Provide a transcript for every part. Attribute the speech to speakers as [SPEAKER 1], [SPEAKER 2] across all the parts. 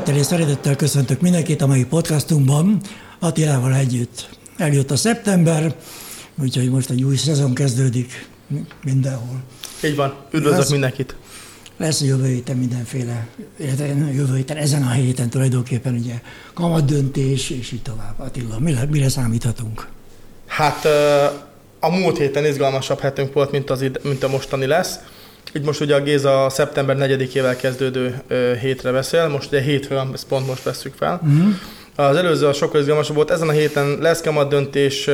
[SPEAKER 1] Tisztelettel és szeretettel köszöntök mindenkit a mai podcastunkban. Attilával együtt eljött a szeptember, úgyhogy most egy új szezon kezdődik mindenhol.
[SPEAKER 2] Így van, üdvözlök lesz, mindenkit.
[SPEAKER 1] Lesz jövő héten mindenféle, jövő héten, ezen a héten tulajdonképpen ugye kamat döntés, és így tovább. Attila, mire, mire számíthatunk?
[SPEAKER 2] Hát a múlt héten izgalmasabb hetünk volt, mint, az, mint a mostani lesz. Így most ugye a Géza szeptember 4-ével kezdődő hétre beszél, most ugye hétről, ezt pont most veszük fel. Uh-huh. Az előző a sokkal izgalmasabb volt, ezen a héten lesz kamat döntés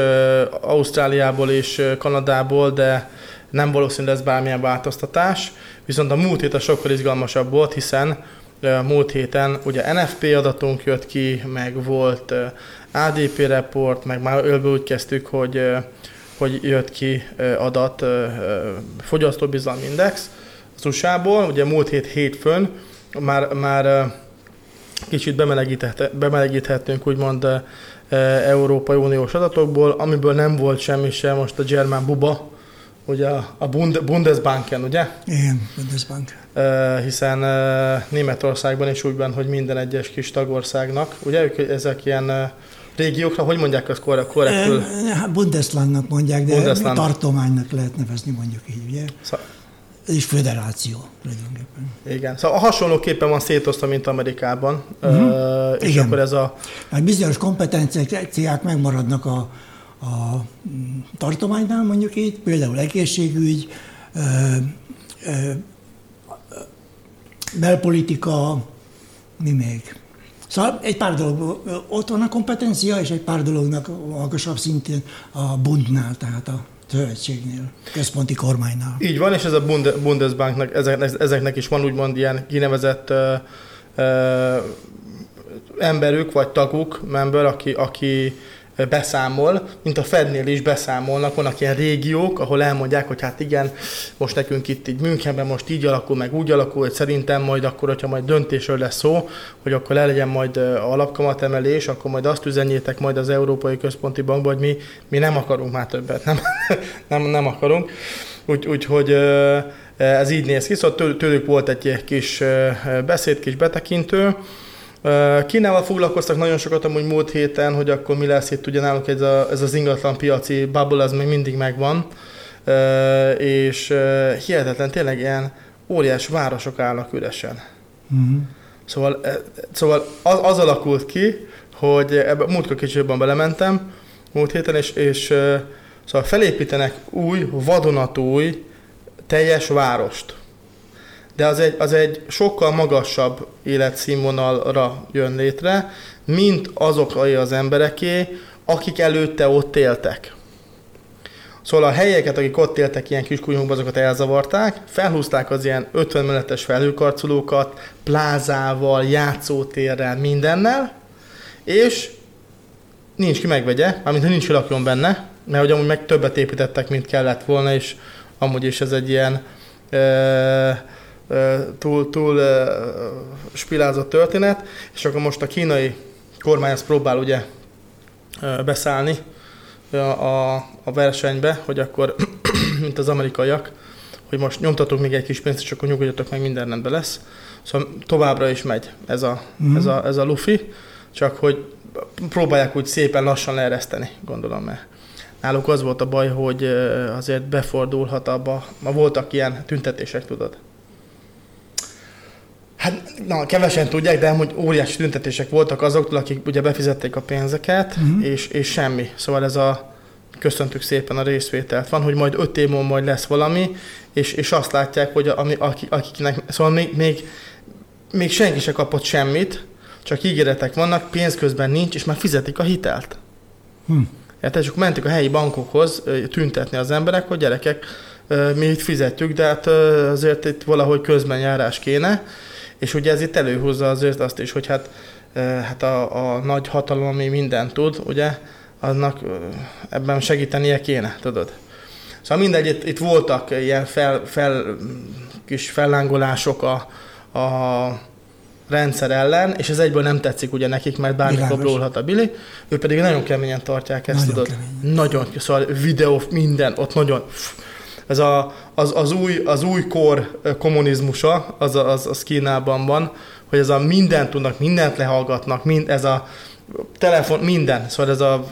[SPEAKER 2] Ausztráliából és Kanadából, de nem valószínű lesz bármilyen változtatás, viszont a múlt hét a sokkal izgalmasabb volt, hiszen múlt héten ugye NFP adatunk jött ki, meg volt ADP report, meg már ölből úgy kezdtük, hogy hogy jött ki adat fogyasztóbizalmi index az USA-ból, ugye múlt hét hétfőn már, már kicsit bemelegíthetünk úgymond Európai Uniós adatokból, amiből nem volt semmi sem most a German Buba, ugye a Bundesbanken, ugye?
[SPEAKER 1] Igen, Bundesbank.
[SPEAKER 2] Hiszen Németországban is úgy van, hogy minden egyes kis tagországnak, ugye ők ezek ilyen régiókra, hogy mondják azt korrektül?
[SPEAKER 1] Hát Bundeslandnak mondják, de Bundesland. tartománynak lehet nevezni mondjuk így, ugye? Ez is föderáció tulajdonképpen.
[SPEAKER 2] Igen, szóval hasonlóképpen van szétosztva, mint Amerikában, uh-huh. és Igen. akkor ez a...
[SPEAKER 1] Hát bizonyos kompetenciák megmaradnak a, a tartománynál, mondjuk így, például egészségügy, ö, ö, belpolitika, mi még? Szóval egy pár dolog, ott van a kompetencia, és egy pár dolognak magasabb szintén a Bundnál, tehát a szövetségnél, központi kormánynál.
[SPEAKER 2] Így van, és ez a Bundesbanknak, ezeknek, ezeknek is van úgymond ilyen kinevezett uh, uh, emberük, vagy taguk, member, aki, aki beszámol, mint a Fednél is beszámolnak, vannak ilyen régiók, ahol elmondják, hogy hát igen, most nekünk itt így Münchenben most így alakul, meg úgy alakul, hogy szerintem majd akkor, hogyha majd döntésről lesz szó, hogy akkor le legyen majd alapkamatemelés, akkor majd azt üzenjétek majd az Európai Központi Bankba, hogy mi, mi nem akarunk már többet, nem, nem, nem akarunk. Úgy, úgyhogy ez így néz ki, szóval tőlük volt egy kis beszéd, kis betekintő, Kínával foglalkoztak nagyon sokat amúgy múlt héten, hogy akkor mi lesz itt, ugye náluk ez, a, ez az ingatlan piaci bubble, ez még mindig megvan, és hihetetlen, tényleg ilyen óriás városok állnak üresen. Uh-huh. Szóval, szóval az, az alakult ki, hogy ebbe múltkor kicsit belementem, múlt héten, és, és szóval felépítenek új, vadonatúj, teljes várost de az egy, az egy sokkal magasabb életszínvonalra jön létre, mint azok az embereké, akik előtte ott éltek. Szóval a helyeket, akik ott éltek ilyen kis azokat elzavarták, felhúzták az ilyen 50 meletes felhőkarcolókat, plázával, játszótérrel, mindennel, és nincs ki megvegye, mármint ha nincs ki lakjon benne, mert hogy amúgy meg többet építettek, mint kellett volna, és amúgy is ez egy ilyen túl, túl spilázott történet, és akkor most a kínai kormány ezt próbál ugye beszállni a, a versenybe, hogy akkor, mint az amerikaiak, hogy most nyomtatok még egy kis pénzt, és akkor nyugodjatok meg, minden rendben lesz. Szóval továbbra is megy ez a, mm. ez a, ez a lufi, csak hogy próbálják úgy szépen lassan leereszteni, gondolom, mert náluk az volt a baj, hogy azért befordulhat abba, ma voltak ilyen tüntetések, tudod. Hát, na, kevesen tudják, de hogy óriási tüntetések voltak azoktól, akik ugye befizették a pénzeket, uh-huh. és, és semmi. Szóval ez a köszöntük szépen a részvételt van, hogy majd öt év múlva majd lesz valami, és, és azt látják, hogy ami, akik, akiknek, szóval még, még, még senki se kapott semmit, csak ígéretek vannak, pénz közben nincs, és már fizetik a hitelt. Hm. És akkor mentek a helyi bankokhoz tüntetni az emberek, hogy gyerekek, mi itt fizetjük, de hát azért itt valahogy közben járás kéne, és ugye ez itt előhúzza azért azt is, hogy hát, hát a, a nagy hatalom, ami mindent tud, ugye, annak ebben segítenie kéne, tudod. Szóval mindegy, itt, itt voltak ilyen fel, fel, kis fellángolások a, a rendszer ellen, és ez egyből nem tetszik ugye nekik, mert bármikor blólhat a Billy, ő pedig nagyon keményen tartják ezt, nagyon tudod. Kemény. Nagyon, szóval videó, minden, ott nagyon, ez a, az, az, új, az új kor kommunizmusa, az, az, az Kínában van, hogy ez a mindent tudnak, mindent lehallgatnak, mind, ez a telefon, minden, szóval ez a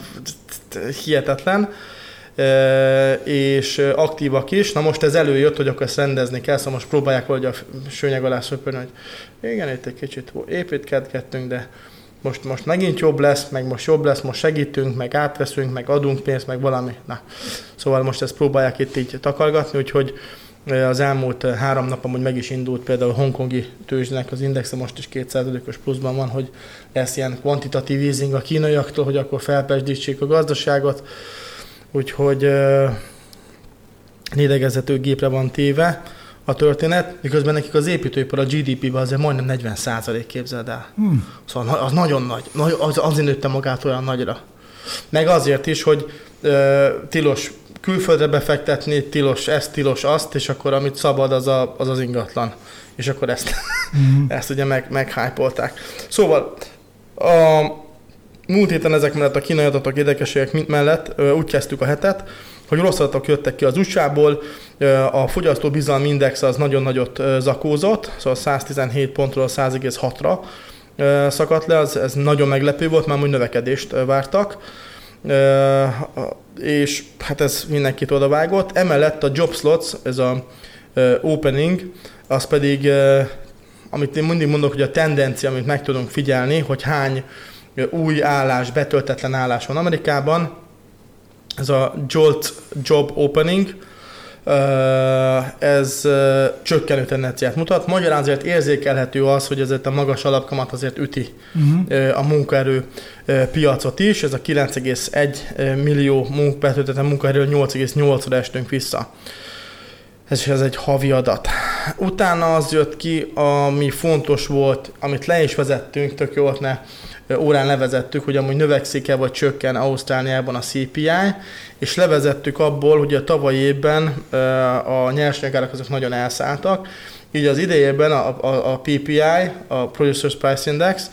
[SPEAKER 2] hihetetlen és aktívak is. Na most ez előjött, hogy akkor ezt rendezni kell, szóval most próbálják valahogy a sőnyeg alá szöpörni, hogy igen, itt egy kicsit építkedgettünk, de most, most megint jobb lesz, meg most jobb lesz, most segítünk, meg átveszünk, meg adunk pénzt, meg valami. Na, szóval most ezt próbálják itt így takargatni, úgyhogy az elmúlt három nap amúgy meg is indult például a hongkongi tőzsnek az indexe most is 2%-os pluszban van, hogy lesz ilyen kvantitatív easing a kínaiaktól, hogy akkor felpesdítsék a gazdaságot. Úgyhogy lélegezhető gépre van téve a történet, miközben nekik az építőipar a GDP-ben azért majdnem 40 százalék képzeld el. Hmm. Szóval az nagyon nagy, az, azért nőtte magát olyan nagyra. Meg azért is, hogy ö, tilos külföldre befektetni, tilos ezt, tilos azt, és akkor amit szabad, az a, az, az ingatlan. És akkor ezt, mm. ezt ugye meg, meghájpolták. Szóval a múlt héten ezek mellett a kínai adatok érdekességek mellett úgy kezdtük a hetet, hogy rossz adatok jöttek ki az USA-ból, a fogyasztó bizalmi index az nagyon nagyot zakózott, szóval 117 pontról 100,6-ra szakadt le, az, ez nagyon meglepő volt, már úgy növekedést vártak. És hát ez mindenkit odavágott. Emellett a job slots, ez a opening, az pedig, amit én mindig mondok, hogy a tendencia, amit meg tudunk figyelni, hogy hány új állás, betöltetlen állás van Amerikában, ez a Jolt Job Opening, ez csökkenő tendenciát mutat. Magyarán azért érzékelhető az, hogy ezért a magas alapkamat azért üti uh-huh. a munkaerő piacot is. Ez a 9,1 millió betöltetlen munkaerő 8,8-ra estünk vissza. Ez, ez egy havi adat. Utána az jött ki, ami fontos volt, amit le is vezettünk, tök jó ne órán levezettük, hogy amúgy növekszik-e vagy csökken Ausztráliában a CPI, és levezettük abból, hogy a tavalyi évben a nyersanyagárak azok nagyon elszálltak, így az idejében a, a, a PPI, a Producers Price Index,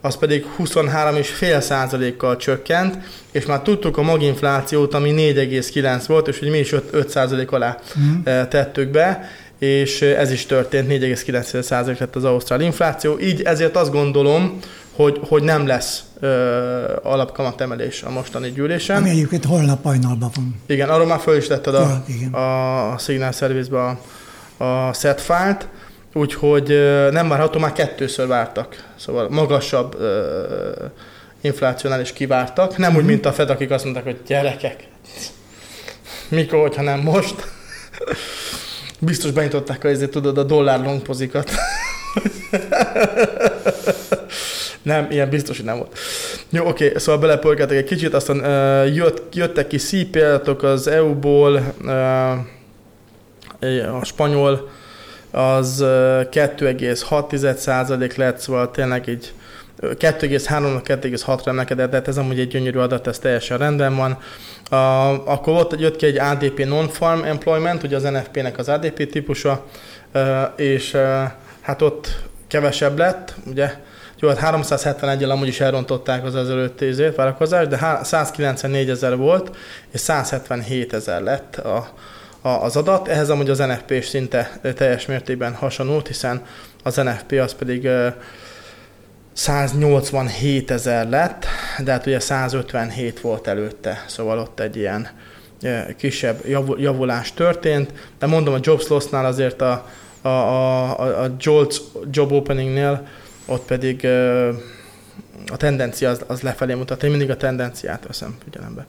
[SPEAKER 2] az pedig 23,5 százalékkal csökkent, és már tudtuk a maginflációt, ami 4,9 volt, és hogy mi is 5, 5 százalék alá mm. tettük be, és ez is történt, 4,9 százalék lett az ausztrál infláció, így ezért azt gondolom, hogy, hogy nem lesz ö, alapkamatemelés a mostani gyűlésen.
[SPEAKER 1] Ami egyébként holnap hajnalban van.
[SPEAKER 2] Igen, arról már föl is tetted a, ja, a Signal Service-be a, a set file úgyhogy ö, nem várható, már kettőször vártak. Szóval magasabb ö, inflációnál is kivártak. Nem mm. úgy, mhm. mint a Fed, akik azt mondták, hogy gyerekek, mikor, hogyha nem most. Biztos benyitották a, ezért tudod, a dollár long pozikat. Nem, ilyen biztos, hogy nem volt. Jó, oké, szóval belepörgetek egy kicsit, aztán uh, jött, jöttek ki CP az EU-ból, uh, a spanyol az uh, 2,6% lett, szóval tényleg így 2,3-2,6-ra emelkedett, de hát ez amúgy egy gyönyörű adat, ez teljesen rendben van. Uh, akkor volt, jött ki egy ADP Non-Farm Employment, ugye az NFP-nek az ADP típusa, uh, és uh, hát ott kevesebb lett, ugye jó, hát 371 el amúgy is elrontották az ezelőtt évét várakozást, de 194 ezer volt, és 177 ezer lett a, a, az adat. Ehhez amúgy az NFP is szinte teljes mértékben hasonlult, hiszen az NFP az pedig 187 ezer lett, de hát ugye 157 volt előtte, szóval ott egy ilyen kisebb javulás történt, de mondom a Jobs Loss-nál azért a, a, a, a Jolt Job Opening-nél ott pedig a tendencia az, az lefelé mutat. Én mindig a tendenciát veszem figyelembe.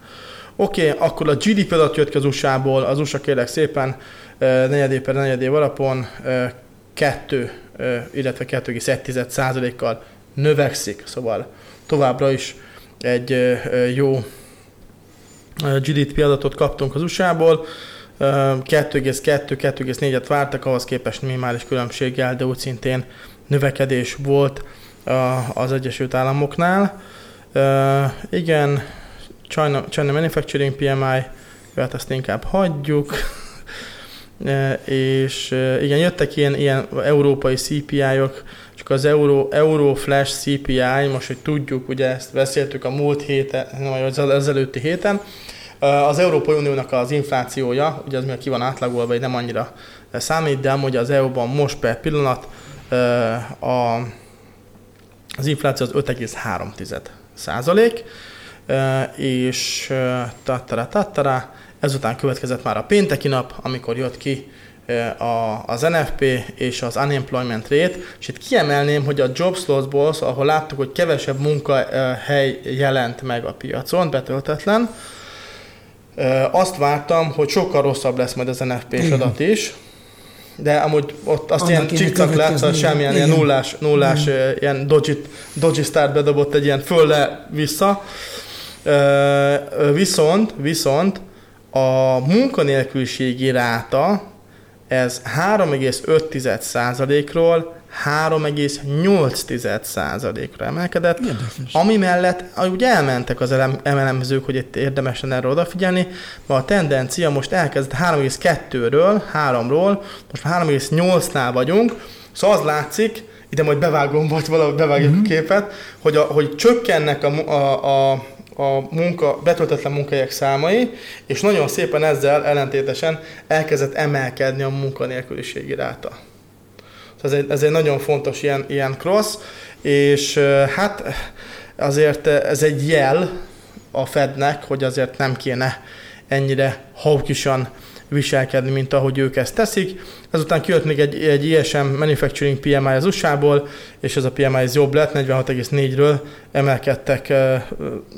[SPEAKER 2] Oké, okay, akkor a GDP adat jött ki az USA-ból, az USA kérlek szépen negyedév per negyedév alapon 2, illetve 2,1 százalékkal növekszik, szóval továbbra is egy jó GDP adatot kaptunk az USA-ból. 2,2-2,4-et vártak, ahhoz képest minimális különbséggel, de úgy szintén növekedés volt az Egyesült Államoknál. Igen, China, China Manufacturing PMI, hát ezt inkább hagyjuk. és igen, jöttek ilyen, ilyen európai CPI-ok, csak az Euro, Euro Flash CPI, most, hogy tudjuk, ugye ezt beszéltük a múlt héten, vagy az előtti héten, az Európai Uniónak az inflációja, ugye az mivel ki van átlagolva, hogy nem annyira számít, de amúgy az EU-ban most per pillanat a az infláció az 5,3 százalék, és tattara, tattara, ezután következett már a pénteki nap, amikor jött ki a, az NFP és az unemployment rate, és itt kiemelném, hogy a jobs lossból, ahol láttuk, hogy kevesebb munkahely jelent meg a piacon, betöltetlen, azt vártam, hogy sokkal rosszabb lesz majd az NFP-s adat is, de amúgy ott azt Annak ilyen csiknak látszott, semmilyen ilyen nullás, nullás Igen. ilyen dodgy, dodgy start bedobott egy ilyen fölle vissza. Viszont, viszont a munkanélküliségi ráta ez 3,5%-ról 3,8%-ra emelkedett, Érdekes. ami mellett ugye elmentek az emelemzők, hogy itt érdemes lenne erre odafigyelni, mert a tendencia most elkezdett 3,2-ről, 3-ról, most már 3,8-nál vagyunk, szóval az látszik, ide majd bevágom, vagy valahogy bevágjuk mm-hmm. a képet, hogy, a, hogy csökkennek a, a, a a munka, betöltetlen munkahelyek számai, és nagyon szépen ezzel ellentétesen elkezdett emelkedni a munkanélküliségi ráta. Ez egy, ez egy nagyon fontos ilyen, ilyen cross, és hát azért ez egy jel a Fednek, hogy azért nem kéne ennyire hawkisan viselkedni, mint ahogy ők ezt teszik. Ezután kijött még egy, egy ISM Manufacturing PMI az USA-ból, és ez a PMI ez jobb lett, 46,4-ről emelkedtek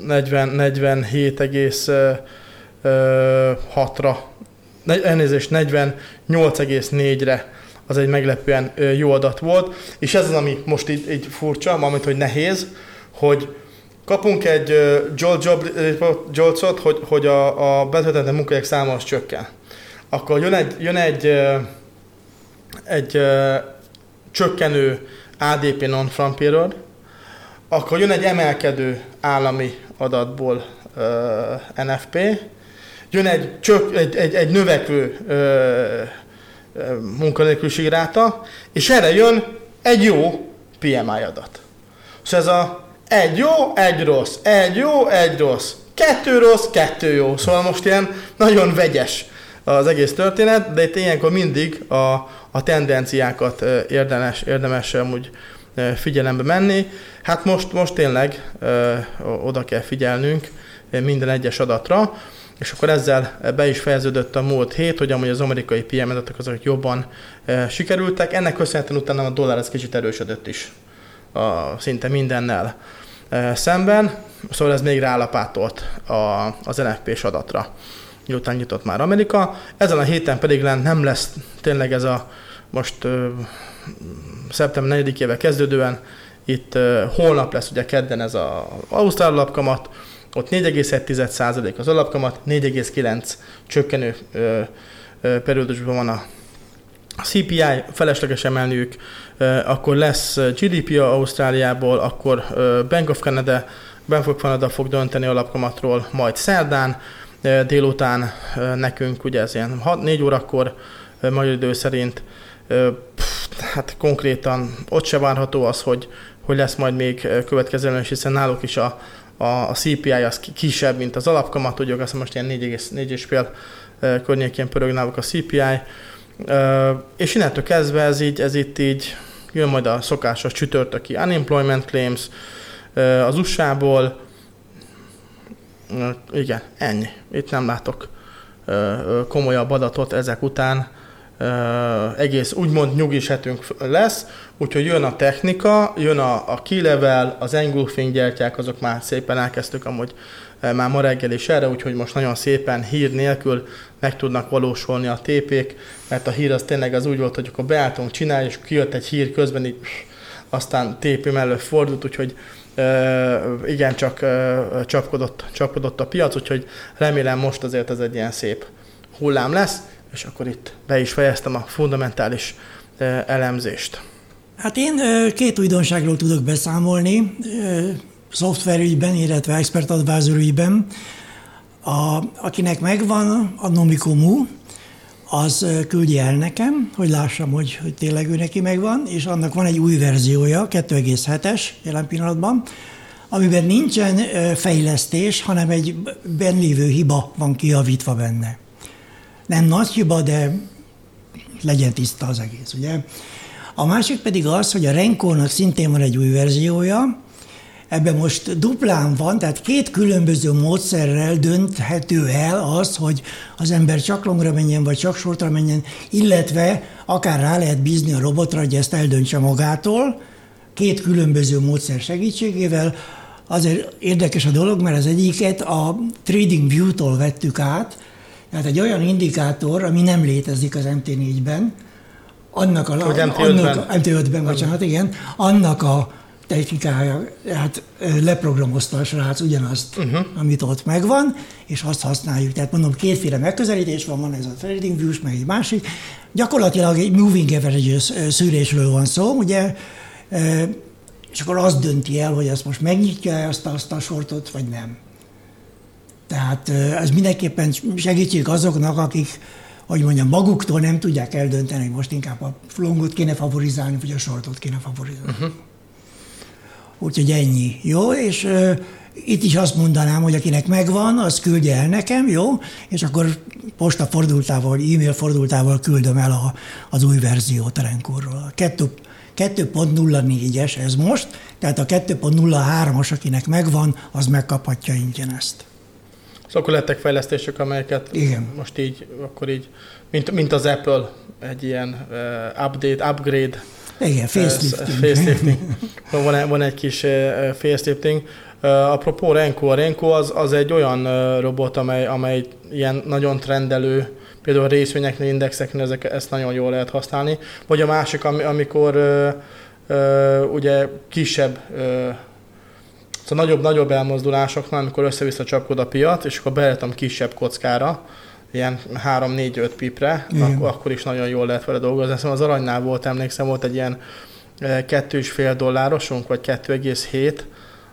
[SPEAKER 2] 40, 47,6-ra, elnézést 48,4-re az egy meglepően jó adat volt, és ez az, ami most így, így furcsa, amit hogy nehéz, hogy kapunk egy Jolt job hogy, hogy a, a betöltetlen munkahelyek száma az csökken. Akkor jön egy, jön egy, egy, egy csökkenő ADP non-farm payroll, akkor jön egy emelkedő állami adatból NFP, jön egy, csök, egy, egy, egy növekvő munkanélküliségi ráta, és erre jön egy jó PMI adat. És ez a egy jó, egy rossz, egy jó, egy rossz, kettő rossz, kettő jó. Szóval most ilyen nagyon vegyes az egész történet, de itt ilyenkor mindig a, a tendenciákat érdemes, érdemes amúgy figyelembe menni. Hát most, most tényleg ö, oda kell figyelnünk minden egyes adatra. És akkor ezzel be is fejeződött a múlt hét, hogy amúgy az amerikai PM adatok azok jobban e, sikerültek. Ennek köszönhetően utána a dollár ez kicsit erősödött is a, szinte mindennel e, szemben, szóval ez még rálapátolt a, az NFP-s adatra, miután nyitott már Amerika. Ezen a héten pedig nem lesz tényleg ez a most e, szeptember 4-ével kezdődően, itt e, holnap lesz ugye kedden ez az Ausztrál lapkamat, ott 4,1% az alapkamat, 4,9 csökkenő ö, ö, periódusban van a CPI, felesleges emelniük, akkor lesz GDP Ausztráliából, akkor Bank of Canada, Bank of Canada fog dönteni alapkamatról, majd szerdán, délután nekünk, ugye ez ilyen 6-4 órakor magyar idő szerint, hát konkrétan ott se várható az, hogy, hogy lesz majd még következő hiszen náluk is a, a, a CPI az kisebb, mint az alapkamat, tudjuk, azt most ilyen 4,4 környékén pörög náluk a CPI, és innentől kezdve ez így, ez itt így jön majd a szokásos csütörtöki unemployment claims az USA-ból, igen, ennyi. Itt nem látok komolyabb adatot ezek után egész úgymond nyugis hetünk lesz, úgyhogy jön a technika, jön a, a key level, az engulfing gyertyák, azok már szépen elkezdtük amúgy már ma reggel is erre, úgyhogy most nagyon szépen hír nélkül meg tudnak valósulni a tépék, mert a hír az tényleg az úgy volt, hogy akkor beálltunk csinálni, és kijött egy hír közben, így, aztán tépi mellett fordult, úgyhogy igen, csak csapkodott, csapkodott a piac, úgyhogy remélem most azért ez egy ilyen szép hullám lesz, és akkor itt be is fejeztem a fundamentális elemzést.
[SPEAKER 1] Hát én két újdonságról tudok beszámolni, szoftverügyben, illetve expert advisor ügyben. A, akinek megvan a Nomicomu, az küldje el nekem, hogy lássam, hogy, hogy tényleg ő neki megvan, és annak van egy új verziója, 2,7-es jelen pillanatban, amiben nincsen fejlesztés, hanem egy benlévő hiba van kiavítva benne nem nagy hiba, de legyen tiszta az egész, ugye. A másik pedig az, hogy a Renkónak szintén van egy új verziója, Ebben most duplán van, tehát két különböző módszerrel dönthető el az, hogy az ember csak longra menjen, vagy csak sortra menjen, illetve akár rá lehet bízni a robotra, hogy ezt eldöntse magától, két különböző módszer segítségével. Azért érdekes a dolog, mert az egyiket a Trading View-tól vettük át, tehát egy olyan indikátor, ami nem létezik az MT4-ben, annak a,
[SPEAKER 2] MT5-ben.
[SPEAKER 1] annak, MT5-ben, bocsánat, igen, annak a technikája, hát leprogramozta a srác ugyanazt, uh-huh. amit ott megvan, és azt használjuk. Tehát mondom, kétféle megközelítés van, van ez a trading views, meg egy másik. Gyakorlatilag egy moving average szűrésről van szó, ugye, és akkor az dönti el, hogy ezt most megnyitja azt, azt a sortot, vagy nem. Tehát ez mindenképpen segítség azoknak, akik, hogy mondjam, maguktól nem tudják eldönteni, hogy most inkább a longot kéne favorizálni, vagy a sortot kéne favorizálni. Uh-huh. Úgyhogy ennyi. Jó, és uh, itt is azt mondanám, hogy akinek megvan, az küldje el nekem, jó? És akkor posta fordultával, vagy e-mail fordultával küldöm el a, az új verziót a Renkorról. 2.04-es ez most, tehát a 2.03-as, akinek megvan, az megkaphatja ingyen ezt.
[SPEAKER 2] Szóval akkor lettek fejlesztések, amelyeket
[SPEAKER 1] Igen.
[SPEAKER 2] most így, akkor így, mint, mint az Apple, egy ilyen uh, update, upgrade
[SPEAKER 1] igen, facelifting.
[SPEAKER 2] facelifting. van, van egy kis facelifting. Apropó Renko, a Renko az, az egy olyan robot, amely, amely ilyen nagyon trendelő, például a részvényeknél, indexeknél ezek, ezt nagyon jól lehet használni. Vagy a másik, amikor ö, ö, ugye kisebb ö, Szóval nagyobb, nagyobb elmozdulásoknál, amikor össze-vissza csapkod a piac, és akkor beállítom kisebb kockára, ilyen 3-4-5 pipre, akkor, akkor is nagyon jól lehet vele dolgozni. Szóval az aranynál volt, emlékszem, volt egy ilyen 2,5 eh, dollárosunk, vagy 2,7,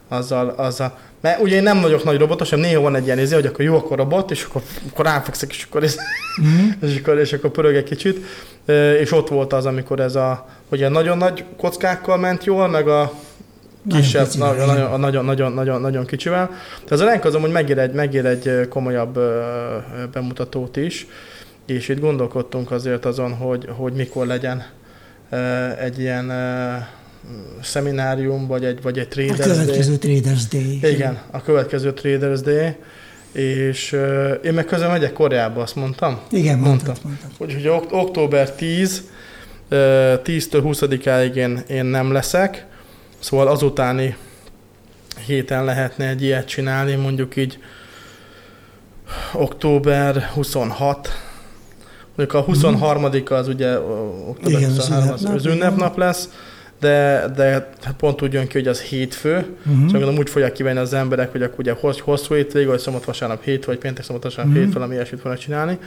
[SPEAKER 2] azzal, azzal, mert ugye én nem vagyok nagy robotos, hanem néha van egy ilyen izé, hogy akkor jó, akkor robot, és akkor, akkor ráfekszek, és akkor, mm-hmm. és, akkor, és akkor pörög egy kicsit. Eh, és ott volt az, amikor ez a, hogy nagyon nagy kockákkal ment jól, meg a kisebb, nagyon, nagyon, nagyon, nagyon, nagyon, nagyon kicsivel. De az a renk az amúgy megér egy, megér egy komolyabb bemutatót is, és itt gondolkodtunk azért azon, hogy, hogy mikor legyen egy ilyen szeminárium, vagy egy, vagy egy Traders
[SPEAKER 1] Day. A következő Day. Traders Day.
[SPEAKER 2] Igen, a következő Traders Day. És uh, én meg közben megyek Koreába, azt mondtam?
[SPEAKER 1] Igen, mondtad. mondtad.
[SPEAKER 2] Úgyhogy ok- október 10, uh, 10-től 20-áig én, én nem leszek, Szóval azutáni héten lehetne egy ilyet csinálni, mondjuk így október 26, mondjuk a 23 az ugye október Igen, 23 az, az ünnepnap lesz, de, de pont úgy jön ki, hogy az hétfő, uh-huh. szóval gondolom úgy fogják kivenni az emberek, hogy akkor ugye hosszú hétvég, vagy szombat vasárnap hét, vagy péntek szombat vasárnap uh-huh. hét, valami ilyesmit fognak csinálni.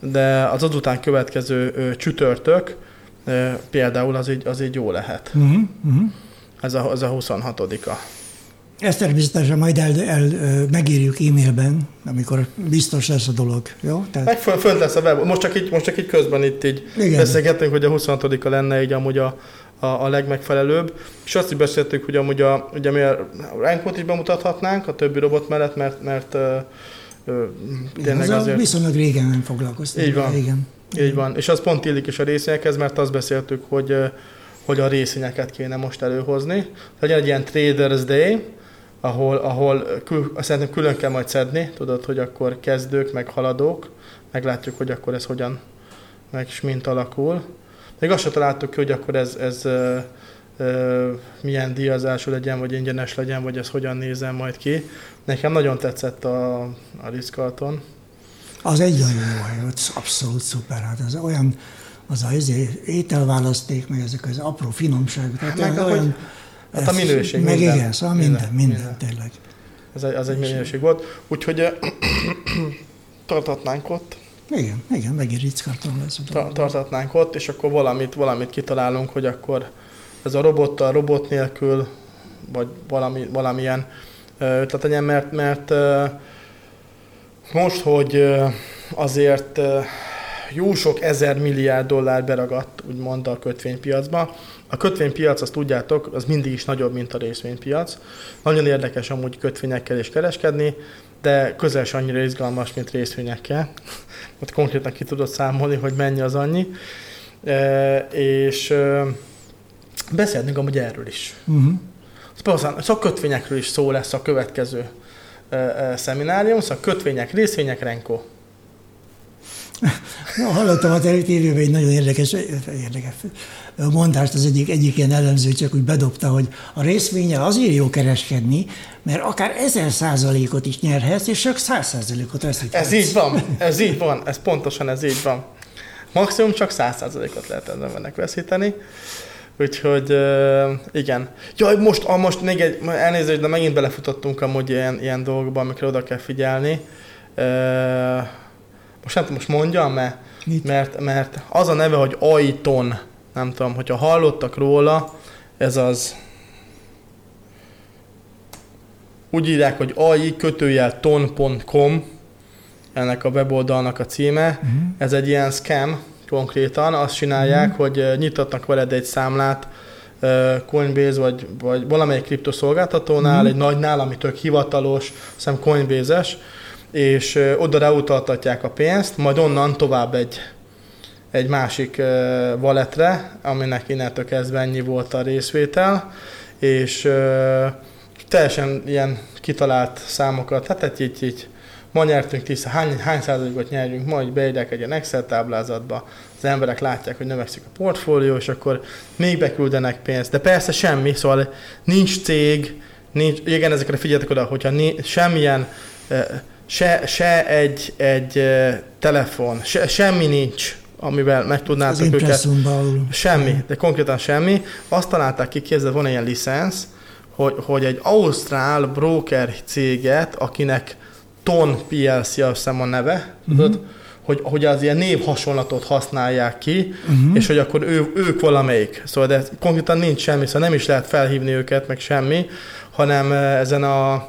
[SPEAKER 2] De az azután következő ö, csütörtök ö, például az így, az így jó lehet. Uh-huh. Uh-huh. Ez a, ez a 26-a.
[SPEAKER 1] Ezt természetesen majd el, el, megírjuk e-mailben, amikor biztos lesz a dolog. Jó?
[SPEAKER 2] Tehát... Meg föl, fönt lesz a web. Most csak így, most csak így közben itt így Igen. beszélgettünk, hogy a 26-a lenne így amúgy a, a, a legmegfelelőbb. És azt is beszéltük, hogy amúgy a, ugye mi a Rankot is bemutathatnánk a többi robot mellett, mert, mert ö,
[SPEAKER 1] tényleg Igen, azért... Viszonylag régen nem foglalkoztunk.
[SPEAKER 2] Így van. Igen. Így van. És az pont illik is a részekhez, mert azt beszéltük, hogy hogy a részvényeket kéne most előhozni. Legyen egy ilyen Traders Day, ahol, ahol kül, szerintem külön kell majd szedni, tudod, hogy akkor kezdők, meg haladók, meglátjuk, hogy akkor ez hogyan, meg is mint alakul. Még azt sem találtuk ki, hogy akkor ez, ez ö, ö, milyen díjazású legyen, vagy ingyenes legyen, vagy ez hogyan nézem majd ki. Nekem nagyon tetszett a, a Rizkalton.
[SPEAKER 1] Az egy nagyon jó hely, abszolút szuper. Hát ez olyan az a izé, ételválaszték, meg ezek az apró finomságok.
[SPEAKER 2] Tehát meg olyan, hogy, hát a minőség.
[SPEAKER 1] Meg minden, igen, szóval minden, minden, minden, minden tényleg.
[SPEAKER 2] Ez egy, az egy minőség volt. Úgyhogy tartatnánk ott.
[SPEAKER 1] Igen, igen, megint rickkarton lesz.
[SPEAKER 2] tartatnánk ott, és akkor valamit, valamit kitalálunk, hogy akkor ez a robottal, robot nélkül, vagy valami, valamilyen ötlet legyen, mert, mert most, hogy azért jó sok ezer milliárd dollár beragadt, úgymond a kötvénypiacba. A kötvénypiac, azt tudjátok, az mindig is nagyobb, mint a részvénypiac. Nagyon érdekes amúgy kötvényekkel is kereskedni, de közel annyira izgalmas, mint részvényekkel. Ott konkrétan ki tudod számolni, hogy mennyi az annyi. E, és, e, beszélhetünk amúgy erről is. Uh-huh. Szóval a kötvényekről is szó lesz a következő uh, uh, szeminárium, szóval kötvények, részvények, Renko.
[SPEAKER 1] Na, hallottam a tévében egy nagyon érdekes, érdekes mondást, az egyik, egyik ilyen elemző csak úgy bedobta, hogy a részvényel azért jó kereskedni, mert akár ezer százalékot is nyerhetsz, és csak száz százalékot veszíthetsz.
[SPEAKER 2] Ez így van, ez így van, ez pontosan ez így van. Maximum csak száz százalékot lehet ennek veszíteni. Úgyhogy igen. Jaj, most, ah, most még egy, elnézést, de megint belefutottunk amúgy ilyen, ilyen dolgokba, amikre oda kell figyelni. Most nem tudom, most mondjam, mert, mert, mert az a neve, hogy Aiton, nem tudom, hogyha hallottak róla, ez az úgy írják, hogy ai kötőjel ton.com, ennek a weboldalnak a címe. Uh-huh. Ez egy ilyen scam konkrétan, azt csinálják, uh-huh. hogy nyitottak veled egy számlát Coinbase vagy, vagy valamelyik kriptoszolgáltatónál, uh-huh. egy nagynál, ami tök hivatalos, hiszem Coinbase-es, és oda reutaltatják a pénzt, majd onnan tovább egy egy másik valetre, aminek innentől kezdve ennyi volt a részvétel, és teljesen ilyen kitalált számokat, hát egy így, így ma nyertünk 10, hány, hány százalékot nyerjünk, majd beírják egy ilyen Excel táblázatba, az emberek látják, hogy növekszik a portfólió, és akkor még beküldenek pénzt. De persze semmi, szóval nincs cég, nincs, igen, ezekre figyeljetek oda, hogyha ni, semmilyen, se, se egy, egy telefon, se, semmi nincs, amivel meg tudnátok őket. Semmi, de konkrétan semmi. Azt találták ki, képzeld, van ilyen licensz, hogy, hogy egy ausztrál broker céget, akinek Ton PLC a hiszem a neve, uh-huh. tudod, hogy, hogy az ilyen név hasonlatot használják ki, uh-huh. és hogy akkor ő, ők valamelyik. Szóval de konkrétan nincs semmi, szóval nem is lehet felhívni őket, meg semmi, hanem ezen a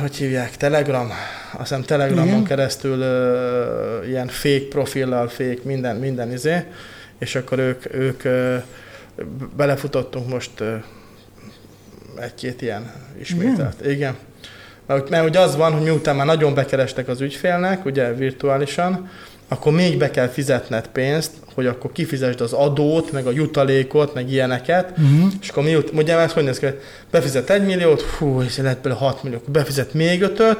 [SPEAKER 2] hogy hívják, Telegram, azt hiszem Telegramon Igen. keresztül uh, ilyen fake profillal, fake minden, minden izé, és akkor ők, ők uh, belefutottunk most uh, egy-két ilyen ismételt. Igen. Igen. Mert, mert ugye az van, hogy miután már nagyon bekerestek az ügyfélnek, ugye virtuálisan, akkor még be kell fizetned pénzt, hogy akkor kifizesd az adót, meg a jutalékot, meg ilyeneket, uh-huh. és akkor miut, ugye ez hogy néz ki, befizet egy milliót, hú, és lehet belőle 6 millió, befizet még ötöt,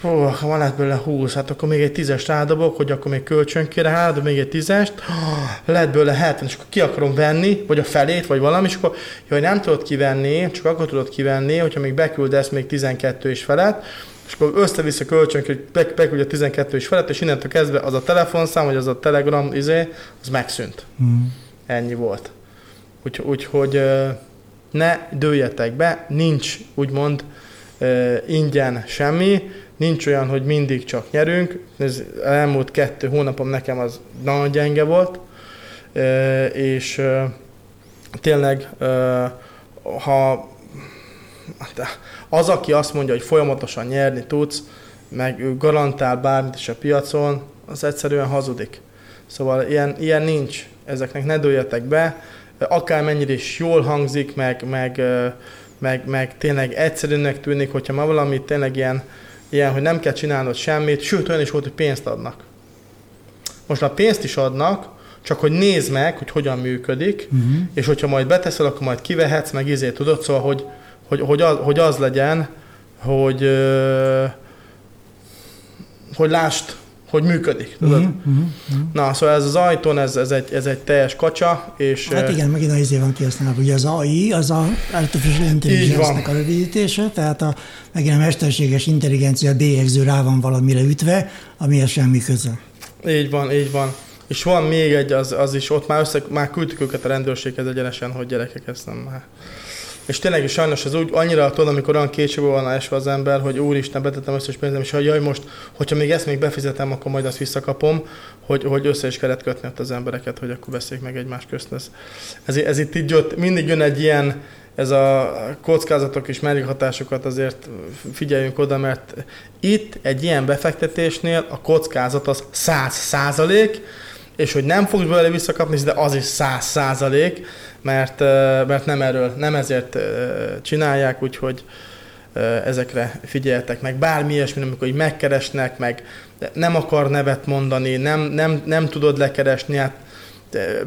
[SPEAKER 2] hú, van lehet belőle 20, hát akkor még egy tízes rádobok, hogy akkor még kölcsönkére három, még egy tízest, lehet belőle 70, és akkor ki akarom venni, vagy a felét, vagy valami, és akkor jaj, nem tudod kivenni, csak akkor tudod kivenni, hogyha még beküldesz még 12 és felett, és akkor össze-vissza kölcsönk, hogy beküldje 12 és felett, és innentől kezdve az a telefonszám, vagy az a telegram izé, az megszűnt. Mm. Ennyi volt. Úgyhogy úgy, ne dőljetek be, nincs úgymond ingyen semmi, nincs olyan, hogy mindig csak nyerünk. Ez elmúlt kettő hónapom nekem az nagyon gyenge volt, és tényleg, ha Hát, az, aki azt mondja, hogy folyamatosan nyerni tudsz, meg ő garantál bármit is a piacon, az egyszerűen hazudik. Szóval ilyen, ilyen nincs. Ezeknek ne dőljetek be. Akármennyire is jól hangzik, meg, meg, meg, meg tényleg egyszerűnek tűnik, hogyha ma valamit tényleg ilyen, ilyen, hogy nem kell csinálnod semmit, sőt olyan is volt, hogy pénzt adnak. Most a pénzt is adnak, csak hogy nézd meg, hogy hogyan működik, uh-huh. és hogyha majd beteszel, akkor majd kivehetsz, meg izé tudod, szóval, hogy, hogy, hogy, az, hogy az legyen, hogy, hogy lásd, hogy működik. Tudod? Uh-huh, uh-huh. Na, szóval ez az ajtón, ez, ez, egy, ez egy teljes kacsa, és...
[SPEAKER 1] Hát igen, megint az izé van kihasználva, ugye az AI, az a Artificial Intelligence-nek a rövidítése, tehát a, megint a mesterséges intelligencia bélyegző rá van valamire ütve, amihez semmi köze.
[SPEAKER 2] Így van, így van. És van még egy, az, az is ott már össze, már küldtük őket a rendőrséghez egyenesen, hogy gyerekek, ezt nem már és tényleg is sajnos ez úgy annyira tudod, amikor olyan kétségbe van esve az ember, hogy úristen, betettem összes pénzem, és hogy jaj, most, hogyha még ezt még befizetem, akkor majd azt visszakapom, hogy, hogy össze is kellett kötni ott az embereket, hogy akkor beszéljük meg egymás közt. Ez, ez, ez itt így jött, mindig jön egy ilyen, ez a kockázatok és mellékhatásokat azért figyeljünk oda, mert itt egy ilyen befektetésnél a kockázat az 100 százalék, és hogy nem fogsz belőle visszakapni, de az is 100 százalék, mert, mert nem erről, nem ezért csinálják, úgyhogy ezekre figyeltek meg. Bármi ilyesmi, amikor így megkeresnek, meg nem akar nevet mondani, nem, nem, nem tudod lekeresni, hát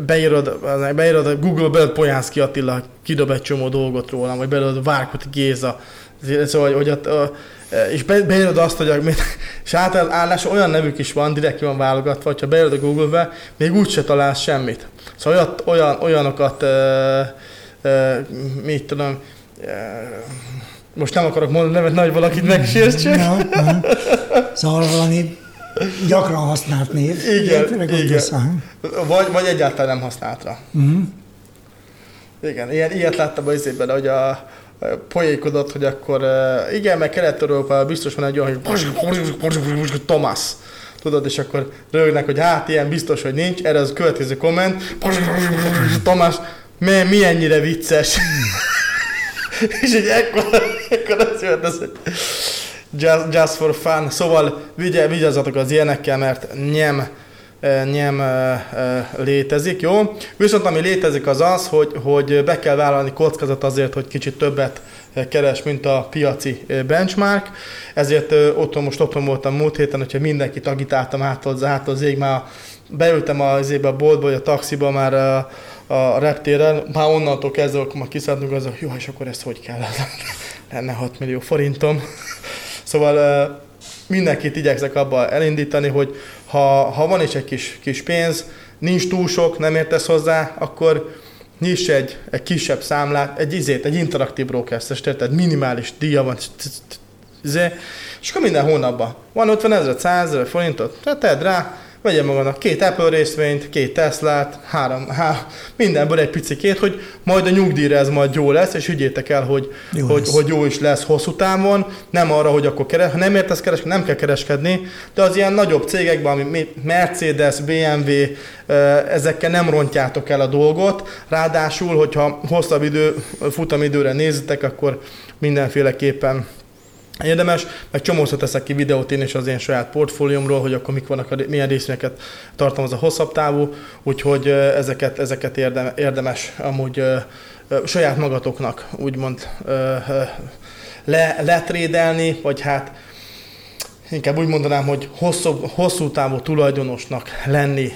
[SPEAKER 2] beírod, beírod a Google belőtt Polyánszki Attila kidob egy csomó dolgot rólam, vagy belőtt Várkuti Géza, szóval, hogy ott, és beírod azt, hogy és átállás olyan nevük is van, direkt van válogatva, hogyha beírod a Google-be, még úgyse találsz semmit. Szóval olyat, olyan, olyanokat, uh, uh, mit tudom, uh, most nem akarok mondani nevet, nagy valakit no.
[SPEAKER 1] Szóval valami gyakran használt név.
[SPEAKER 2] Igen, igen. Vagy, vagy egyáltalán nem használtra. Uh-huh. Igen, ilyen, ilyet láttam az évben, hogy a, poékodott, hogy akkor igen, meg Kelet-Európa biztos van egy olyan, hogy Thomas. Tudod, és akkor rögnek, hogy hát ilyen biztos, hogy nincs. Erre az következő komment. Thomas, mi ennyire vicces. és egy ekkor, ekkor az jött az, hogy just, just for fun. Szóval vigyázzatok az ilyenekkel, mert nem nem létezik, jó? Viszont ami létezik az az, hogy, hogy be kell vállalni kockázat azért, hogy kicsit többet keres, mint a piaci benchmark. Ezért otthon most otthon voltam múlt héten, hogyha mindenkit agitáltam át az ég, már beültem az ébe a boltba, vagy a taxiba már a, a reptéren, már onnantól kezdve, akkor már kiszálltunk, az, jó, és akkor ezt hogy kell? Lenne 6 millió forintom. Szóval mindenkit igyekszek abba elindítani, hogy ha, ha van is egy kis, kis pénz, nincs túl sok, nem értesz hozzá, akkor nyis egy, egy kisebb számlát, egy izét, egy interaktív broker tehát minimális díja van, izé, és akkor minden hónapban van 50 ezer, 100 ezer forintot, tehát tedd rá, vegye magának két Apple részvényt, két Teslát, három, há, mindenből egy picikét, hogy majd a nyugdíjra ez majd jó lesz, és ügyétek el, hogy jó, hogy, hogy jó is lesz hosszú távon, nem arra, hogy akkor keres, ha nem értesz kereskedni, nem kell kereskedni, de az ilyen nagyobb cégekben, ami Mercedes, BMW, ezekkel nem rontjátok el a dolgot, ráadásul, hogyha hosszabb idő, futamidőre nézitek, akkor mindenféleképpen érdemes, meg csomószor teszek ki videót én is az én saját portfóliómról, hogy akkor mik vannak, a, milyen részvényeket tartalmaz a hosszabb távú, úgyhogy ezeket, ezeket érdemes amúgy saját magatoknak úgymond le, letrédelni, vagy hát inkább úgy mondanám, hogy hosszú, hosszú távú tulajdonosnak lenni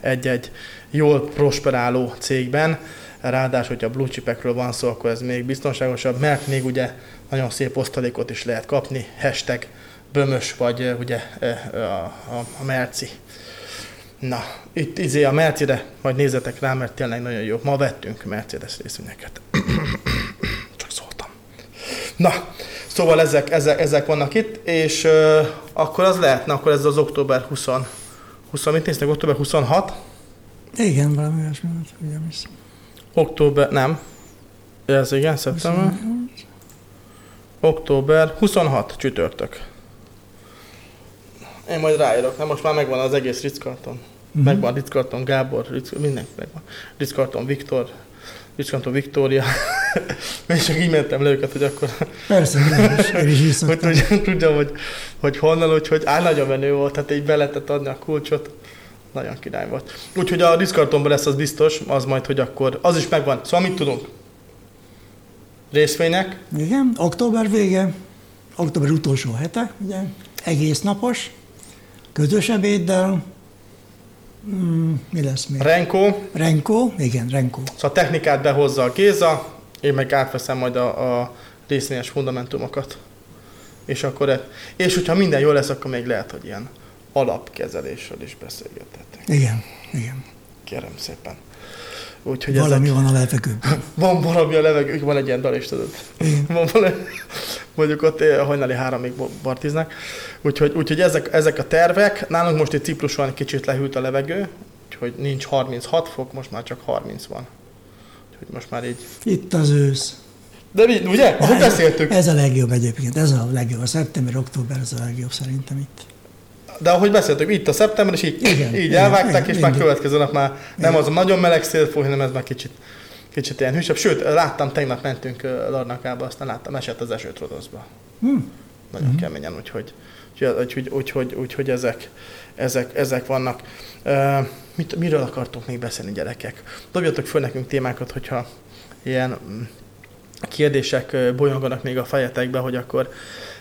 [SPEAKER 2] egy-egy jól prosperáló cégben. Ráadásul, hogyha blue chipekről van szó, akkor ez még biztonságosabb, mert még ugye nagyon szép osztalékot is lehet kapni, hashtag bömös, vagy ugye a, a, a merci. Na, itt izé a Mercire, majd nézzetek rá, mert tényleg nagyon jó. Ma vettünk Mercedes részvényeket. Csak szóltam. Na, szóval ezek, ezek, ezek vannak itt, és uh, akkor az lehetne, akkor ez az október 20, 20 mit néztek, október 26?
[SPEAKER 1] Igen, valami olyasmi, ugye
[SPEAKER 2] Október, nem. Ez igen, szeptember. Október 26 csütörtök. Én majd ráírok, nem most már megvan az egész Ritzkarton. Uh-huh. Megvan Ritzkarton Gábor, Ritz, mindenki megvan. Ritzkarton Viktor, Ritzkarton Viktória. Én csak így mentem le őket, hogy akkor...
[SPEAKER 1] Persze, én is, is
[SPEAKER 2] hogy tudjam, tudjam, hogy, hogy honnan, úgyhogy áll nagyon menő volt, tehát így be lehetett adni a kulcsot. Nagyon király volt. Úgyhogy a Ritzkartonban lesz az biztos, az majd, hogy akkor, az is megvan. Szóval mit tudunk? Részvények.
[SPEAKER 1] Igen, október vége, október utolsó hete, ugye, egész napos, közös ebéddel, mm, mi lesz még?
[SPEAKER 2] Renko.
[SPEAKER 1] Renko, igen, Renko.
[SPEAKER 2] Szóval a technikát behozza a Géza, én meg átveszem majd a, a részvényes fundamentumokat. És akkor, e- és hogyha minden jó lesz, akkor még lehet, hogy ilyen alapkezelésről is beszélgethetünk.
[SPEAKER 1] Igen, igen.
[SPEAKER 2] Kérem szépen.
[SPEAKER 1] Úgyhogy valami ezek... van a levegőben.
[SPEAKER 2] Van valami a levegőben, van egy ilyen dal is, tudod. Van valami, mondjuk ott eh, hajnali háromig partiznak. Úgyhogy, úgyhogy ezek, ezek a tervek, nálunk most egy Cipruson kicsit lehűlt a levegő, úgyhogy nincs 36 fok, most már csak 30 van. Úgyhogy most már így...
[SPEAKER 1] Itt az ősz.
[SPEAKER 2] De mi, ugye? Ahogy beszéltük.
[SPEAKER 1] Ez a legjobb egyébként, ez a legjobb. A szeptember, október ez a legjobb szerintem itt
[SPEAKER 2] de ahogy beszéltük, itt a szeptember, és így, igen, így igen, elvágták, igen, és igen. már következő nap már nem igen. az a nagyon meleg szél fúj, hanem ez már kicsit, kicsit ilyen hűsebb. Sőt, láttam, tegnap mentünk Larnakába, aztán láttam, esett az esőt Rodozba. Hmm. Nagyon hmm. keményen, úgyhogy, úgyhogy, úgyhogy, úgyhogy ezek, ezek, ezek vannak. Uh, mit, miről akartok még beszélni, gyerekek? Dobjatok föl nekünk témákat, hogyha ilyen mm, kérdések bolyonganak még a fejetekbe, hogy akkor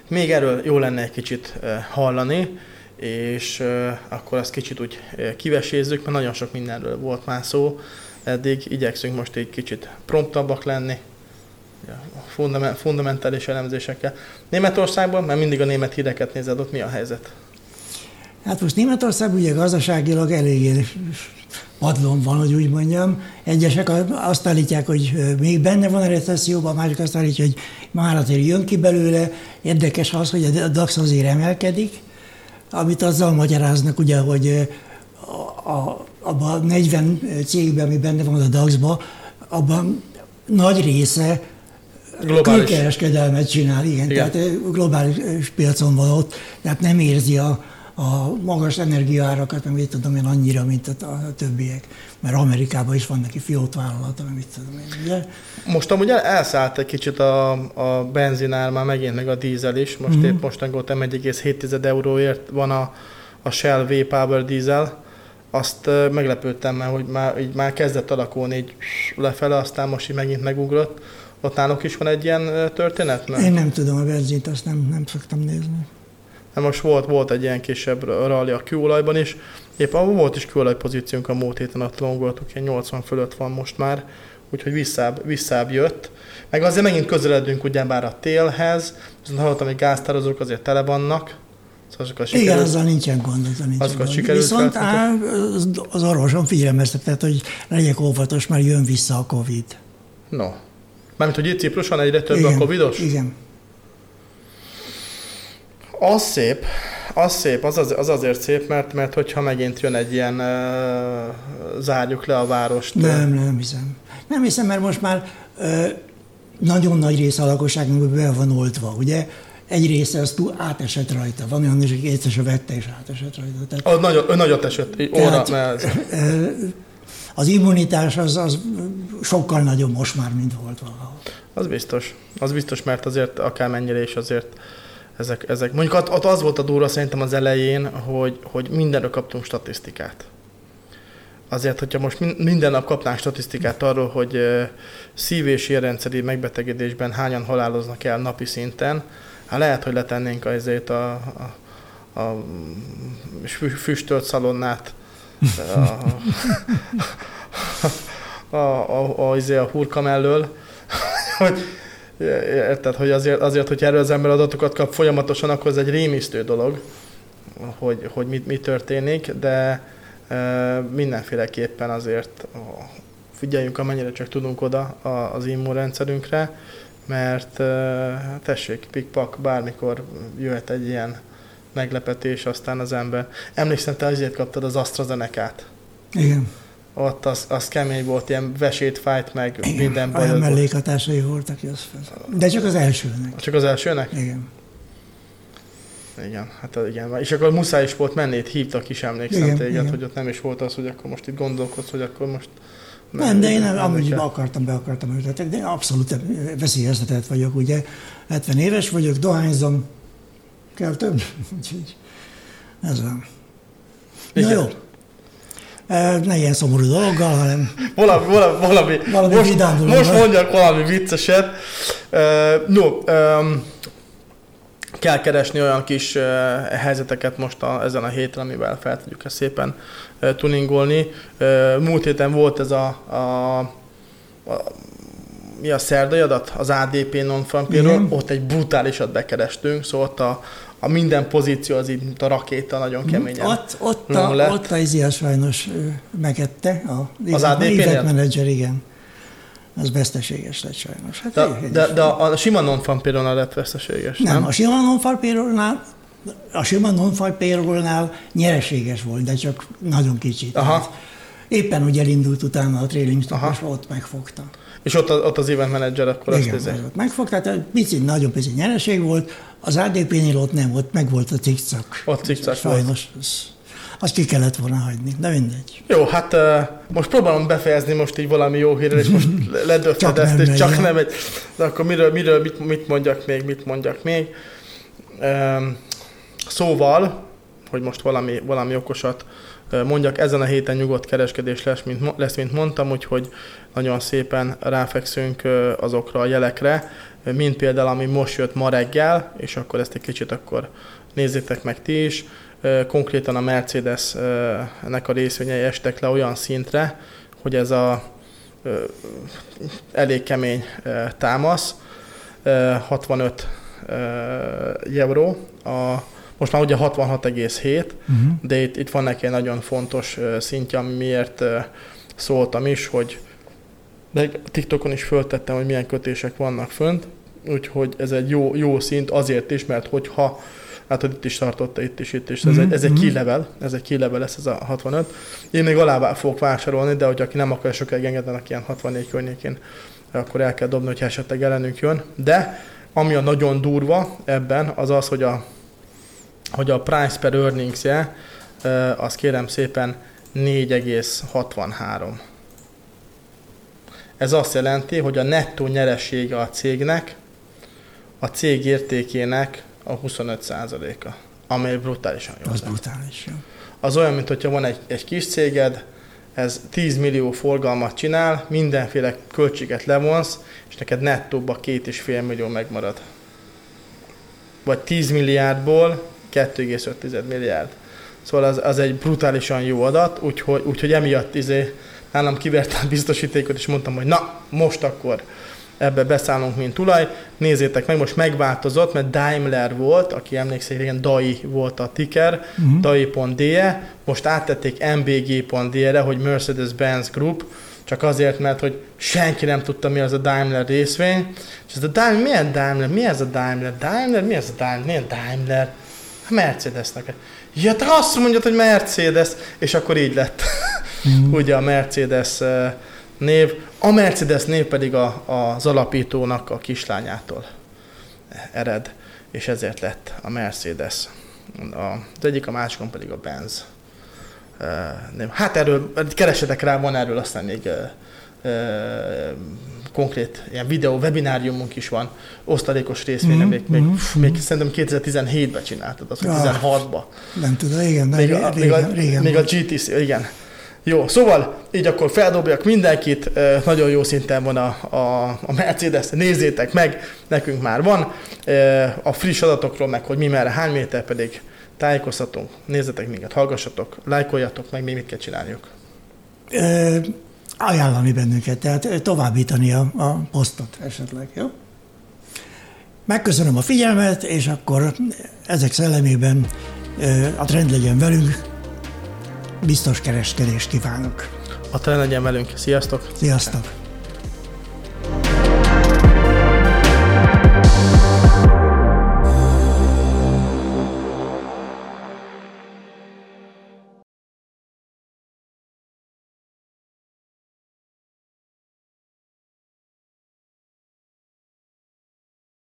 [SPEAKER 2] még erről jó lenne egy kicsit hallani és akkor azt kicsit úgy kivesézzük, mert nagyon sok mindenről volt már szó, eddig igyekszünk most egy kicsit promptabbak lenni, fundamentális elemzésekkel. Németországban, mert mindig a német híreket nézed, ott mi a helyzet?
[SPEAKER 1] Hát most Németország ugye gazdaságilag eléggé padlón van, hogy úgy mondjam. Egyesek azt állítják, hogy még benne van a recesszióban, mások azt állítják, hogy már azért jön ki belőle. Érdekes az, hogy a DAX azért emelkedik, amit azzal magyaráznak, ugye, hogy a, a, abban a 40 cégben, ami benne van a DAX-ban, abban nagy része globális. külkereskedelmet csinál, igen, igen, tehát globális piacon van ott, tehát nem érzi a, a magas energiaárakat, meg mit tudom én annyira, mint a, a többiek. Mert Amerikában is van neki fiótvállalata, meg mit tudom én. Ugye?
[SPEAKER 2] Most amúgy elszállt egy kicsit a, a benzinár, már megint meg a dízel is. Most mm-hmm. épp mostanában 1,7 euróért van a, a Shell V-Power dízel. Azt meglepődtem, mert hogy már, így már kezdett alakulni így lefele, aztán most így megint megugrott. Ott náluk is van egy ilyen történet?
[SPEAKER 1] Mert... Én nem tudom a benzint, azt nem, nem szoktam nézni.
[SPEAKER 2] De most volt, volt egy ilyen kisebb rally a kőolajban is. Épp volt is kőolaj pozíciónk a múlt héten, ott longoltuk, ilyen 80 fölött van most már, úgyhogy visszább, visszább jött. Meg azért megint közeledünk ugyebár a télhez, viszont hallottam, hogy gáztározók azért tele vannak,
[SPEAKER 1] Szóval sikerült, Igen, azzal nincsen gond. Azzal nincsen azokat gond. Sikerült Viszont á, az orvosom figyelmeztetett, hogy legyek óvatos, mert jön vissza a Covid.
[SPEAKER 2] No. Mármint, hogy itt Cipruson egyre több igen, a Covidos?
[SPEAKER 1] Igen.
[SPEAKER 2] Az szép, az szép, az, az, az azért szép, mert, mert hogyha megint jön egy ilyen uh, zárjuk le a várost.
[SPEAKER 1] Nem, nem hiszem. Nem hiszem, mert most már uh, nagyon nagy része a lakosságnak be van oltva, ugye? Egy része az túl átesett rajta. Van olyan, hogy egyszer se vette és átesett rajta. Tehát,
[SPEAKER 2] az nagyon, ő nagyot esett, óra, mert...
[SPEAKER 1] Az immunitás az, az sokkal nagyobb most már, mint volt valahol.
[SPEAKER 2] Az biztos. Az biztos, mert azért akármennyire is azért ezek, ezek. Mondjuk ott az volt a durva szerintem az elején, hogy, hogy mindenről kaptunk statisztikát. Azért, hogyha most minden nap kapnánk statisztikát arról, hogy szív- és érrendszeri megbetegedésben hányan haláloznak el napi szinten, hát lehet, hogy letennénk azért a, a, a füstölt szalonnát a, a, a, a, a, izé, a hurka mellől, hogy Érted, hogy azért, azért hogy erről az ember adatokat kap folyamatosan, akkor ez egy rémisztő dolog, hogy, hogy mi, mi történik, de mindenféleképpen azért figyeljünk, amennyire csak tudunk oda az immunrendszerünkre, mert tessék, pikpak, bármikor jöhet egy ilyen meglepetés, aztán az ember. Emlékszem, te azért kaptad az AstraZeneca-t.
[SPEAKER 1] Igen
[SPEAKER 2] ott az, az kemény volt, ilyen vesét fájt meg,
[SPEAKER 1] Igen,
[SPEAKER 2] minden
[SPEAKER 1] baj. Olyan mellékhatásai voltak, az De csak az elsőnek.
[SPEAKER 2] Csak az elsőnek?
[SPEAKER 1] Igen.
[SPEAKER 2] Igen, hát igen. És akkor muszáj is volt menni, itt hívtak is, emlékszem igen, téged, igen. hogy ott nem is volt az, hogy akkor most itt gondolkodsz, hogy akkor most...
[SPEAKER 1] Nem, nem de én nem, amúgy be akartam, be akartam ültetek, de abszolút veszélyeztetett vagyok, ugye. 70 éves vagyok, dohányzom, kell több, ez van. Na jó, ne ilyen szomorú dologgal, hanem
[SPEAKER 2] valami, valami, valami, valami most, most mondjak valami vicceset. No, um, kell keresni olyan kis uh, helyzeteket most a, ezen a héten, amivel fel tudjuk ezt szépen uh, tuningolni. Uh, múlt héten volt ez a, a, a mi a szerdai adat? Az ADP non ott egy brutálisat bekerestünk, szóval ott a, a minden pozíció az így, mint a rakéta, nagyon keményen
[SPEAKER 1] Ott, ott, a, lett. ott a Izia sajnos megette, a
[SPEAKER 2] az ADP
[SPEAKER 1] menedzser, igen. Az veszteséges lett sajnos. Hát
[SPEAKER 2] de, de, de, a, a sima non payroll lett veszteséges, nem?
[SPEAKER 1] Nem, a sima non payroll a sima non payroll nyereséges volt, de csak nagyon kicsit. Aha. Hát éppen úgy elindult utána a trailing stop, és ott megfogta.
[SPEAKER 2] És ott, ott az event manager akkor
[SPEAKER 1] Igen, azt Igen, megfogta, tehát pici, nagyon pici nyereség volt, az ADP-nél ott nem, ott meg volt a cikcak.
[SPEAKER 2] Ott cikcak
[SPEAKER 1] Sajnos, volt. azt ki kellett volna hagyni, de mindegy.
[SPEAKER 2] Jó, hát uh, most próbálom befejezni most így valami jó hírrel, és most ledöfted ezt, és csak nem egy... De akkor miről, miről mit, mit mondjak még, mit mondjak még? Um, szóval, hogy most valami, valami okosat mondjak, ezen a héten nyugodt kereskedés lesz, mint, lesz, mint mondtam, úgyhogy nagyon szépen ráfekszünk azokra a jelekre, mint például, ami most jött ma reggel, és akkor ezt egy kicsit akkor nézzétek meg ti is. konkrétan a Mercedes-nek a részvényei estek le olyan szintre, hogy ez a elég kemény támasz, 65 euró, a, most már ugye 66,7, uh-huh. Mhm. de itt, itt van neki egy nagyon fontos szintje, miért szóltam is, hogy de TikTokon is föltettem, hogy milyen kötések vannak fönt, úgyhogy ez egy jó, jó szint azért is, mert hogyha hát itt is tartotta, itt is, itt is. Ez, mm-hmm. egy, ez egy mhm. key level, ez egy key level lesz ez a 65. Én még alá fogok vásárolni, de hogy aki nem akar sokáig engednek ilyen 64 környékén, akkor el kell dobni, hogy esetleg ellenünk jön. De ami a nagyon durva ebben, az az, hogy a, hogy a price per earnings -je, az kérem szépen 4,63. Ez azt jelenti, hogy a nettó nyeresége a cégnek a cég értékének a 25%-a, amely brutálisan jó.
[SPEAKER 1] Az brutális, jó.
[SPEAKER 2] Az olyan, mint hogyha van egy, egy kis céged, ez 10 millió forgalmat csinál, mindenféle költséget levonsz, és neked nettóba két és fél millió megmarad. Vagy 10 milliárdból 2,5 milliárd. Szóval az, az egy brutálisan jó adat, úgyhogy, úgyhogy emiatt izé, nálam kivertem biztosítékot, és mondtam, hogy na, most akkor ebbe beszállunk, mint tulaj. Nézzétek meg, most megváltozott, mert Daimler volt, aki emlékszik, régen DAI volt a ticker, uh-huh. DAI.de, most áttették MBG.de-re, hogy Mercedes-Benz Group, csak azért, mert hogy senki nem tudta, mi az a Daimler részvény. És ez a Daimler, milyen Daimler? Mi ez a Daimler? Daimler? Mi ez a Daimler? Milyen Daimler? Mercedesnek. Ja, te azt mondjad, hogy Mercedes, és akkor így lett. Mm. Ugye a Mercedes eh, név. A Mercedes név pedig a, az alapítónak a kislányától ered, és ezért lett a Mercedes. Az egyik, a másikon pedig a Benz. Hát erről, keresetek rá, van erről aztán még konkrét ilyen videó, webináriumunk is van, osztalékos részvényre, mm, még, még, mm. még szerintem 2017-ben csináltad, az, hogy ja, 16-ban.
[SPEAKER 1] Nem tudom, igen,
[SPEAKER 2] még, a, régen, még, a, régen még a GTC, igen. Jó, szóval így akkor feldobjak mindenkit, nagyon jó szinten van a, a, a Mercedes, nézzétek meg, nekünk már van. A friss adatokról meg, hogy mi merre, hány méter pedig tájékoztatunk, nézzetek minket, hallgassatok, lájkoljatok, meg mi mit kell csináljuk.
[SPEAKER 1] Ö, ajánlani bennünket, tehát továbbítani a, a posztot esetleg, jó? Megköszönöm a figyelmet, és akkor ezek szellemében a trend legyen velünk, biztos kereskedést kívánok.
[SPEAKER 2] A trend legyen velünk. Sziasztok!
[SPEAKER 1] Sziasztok!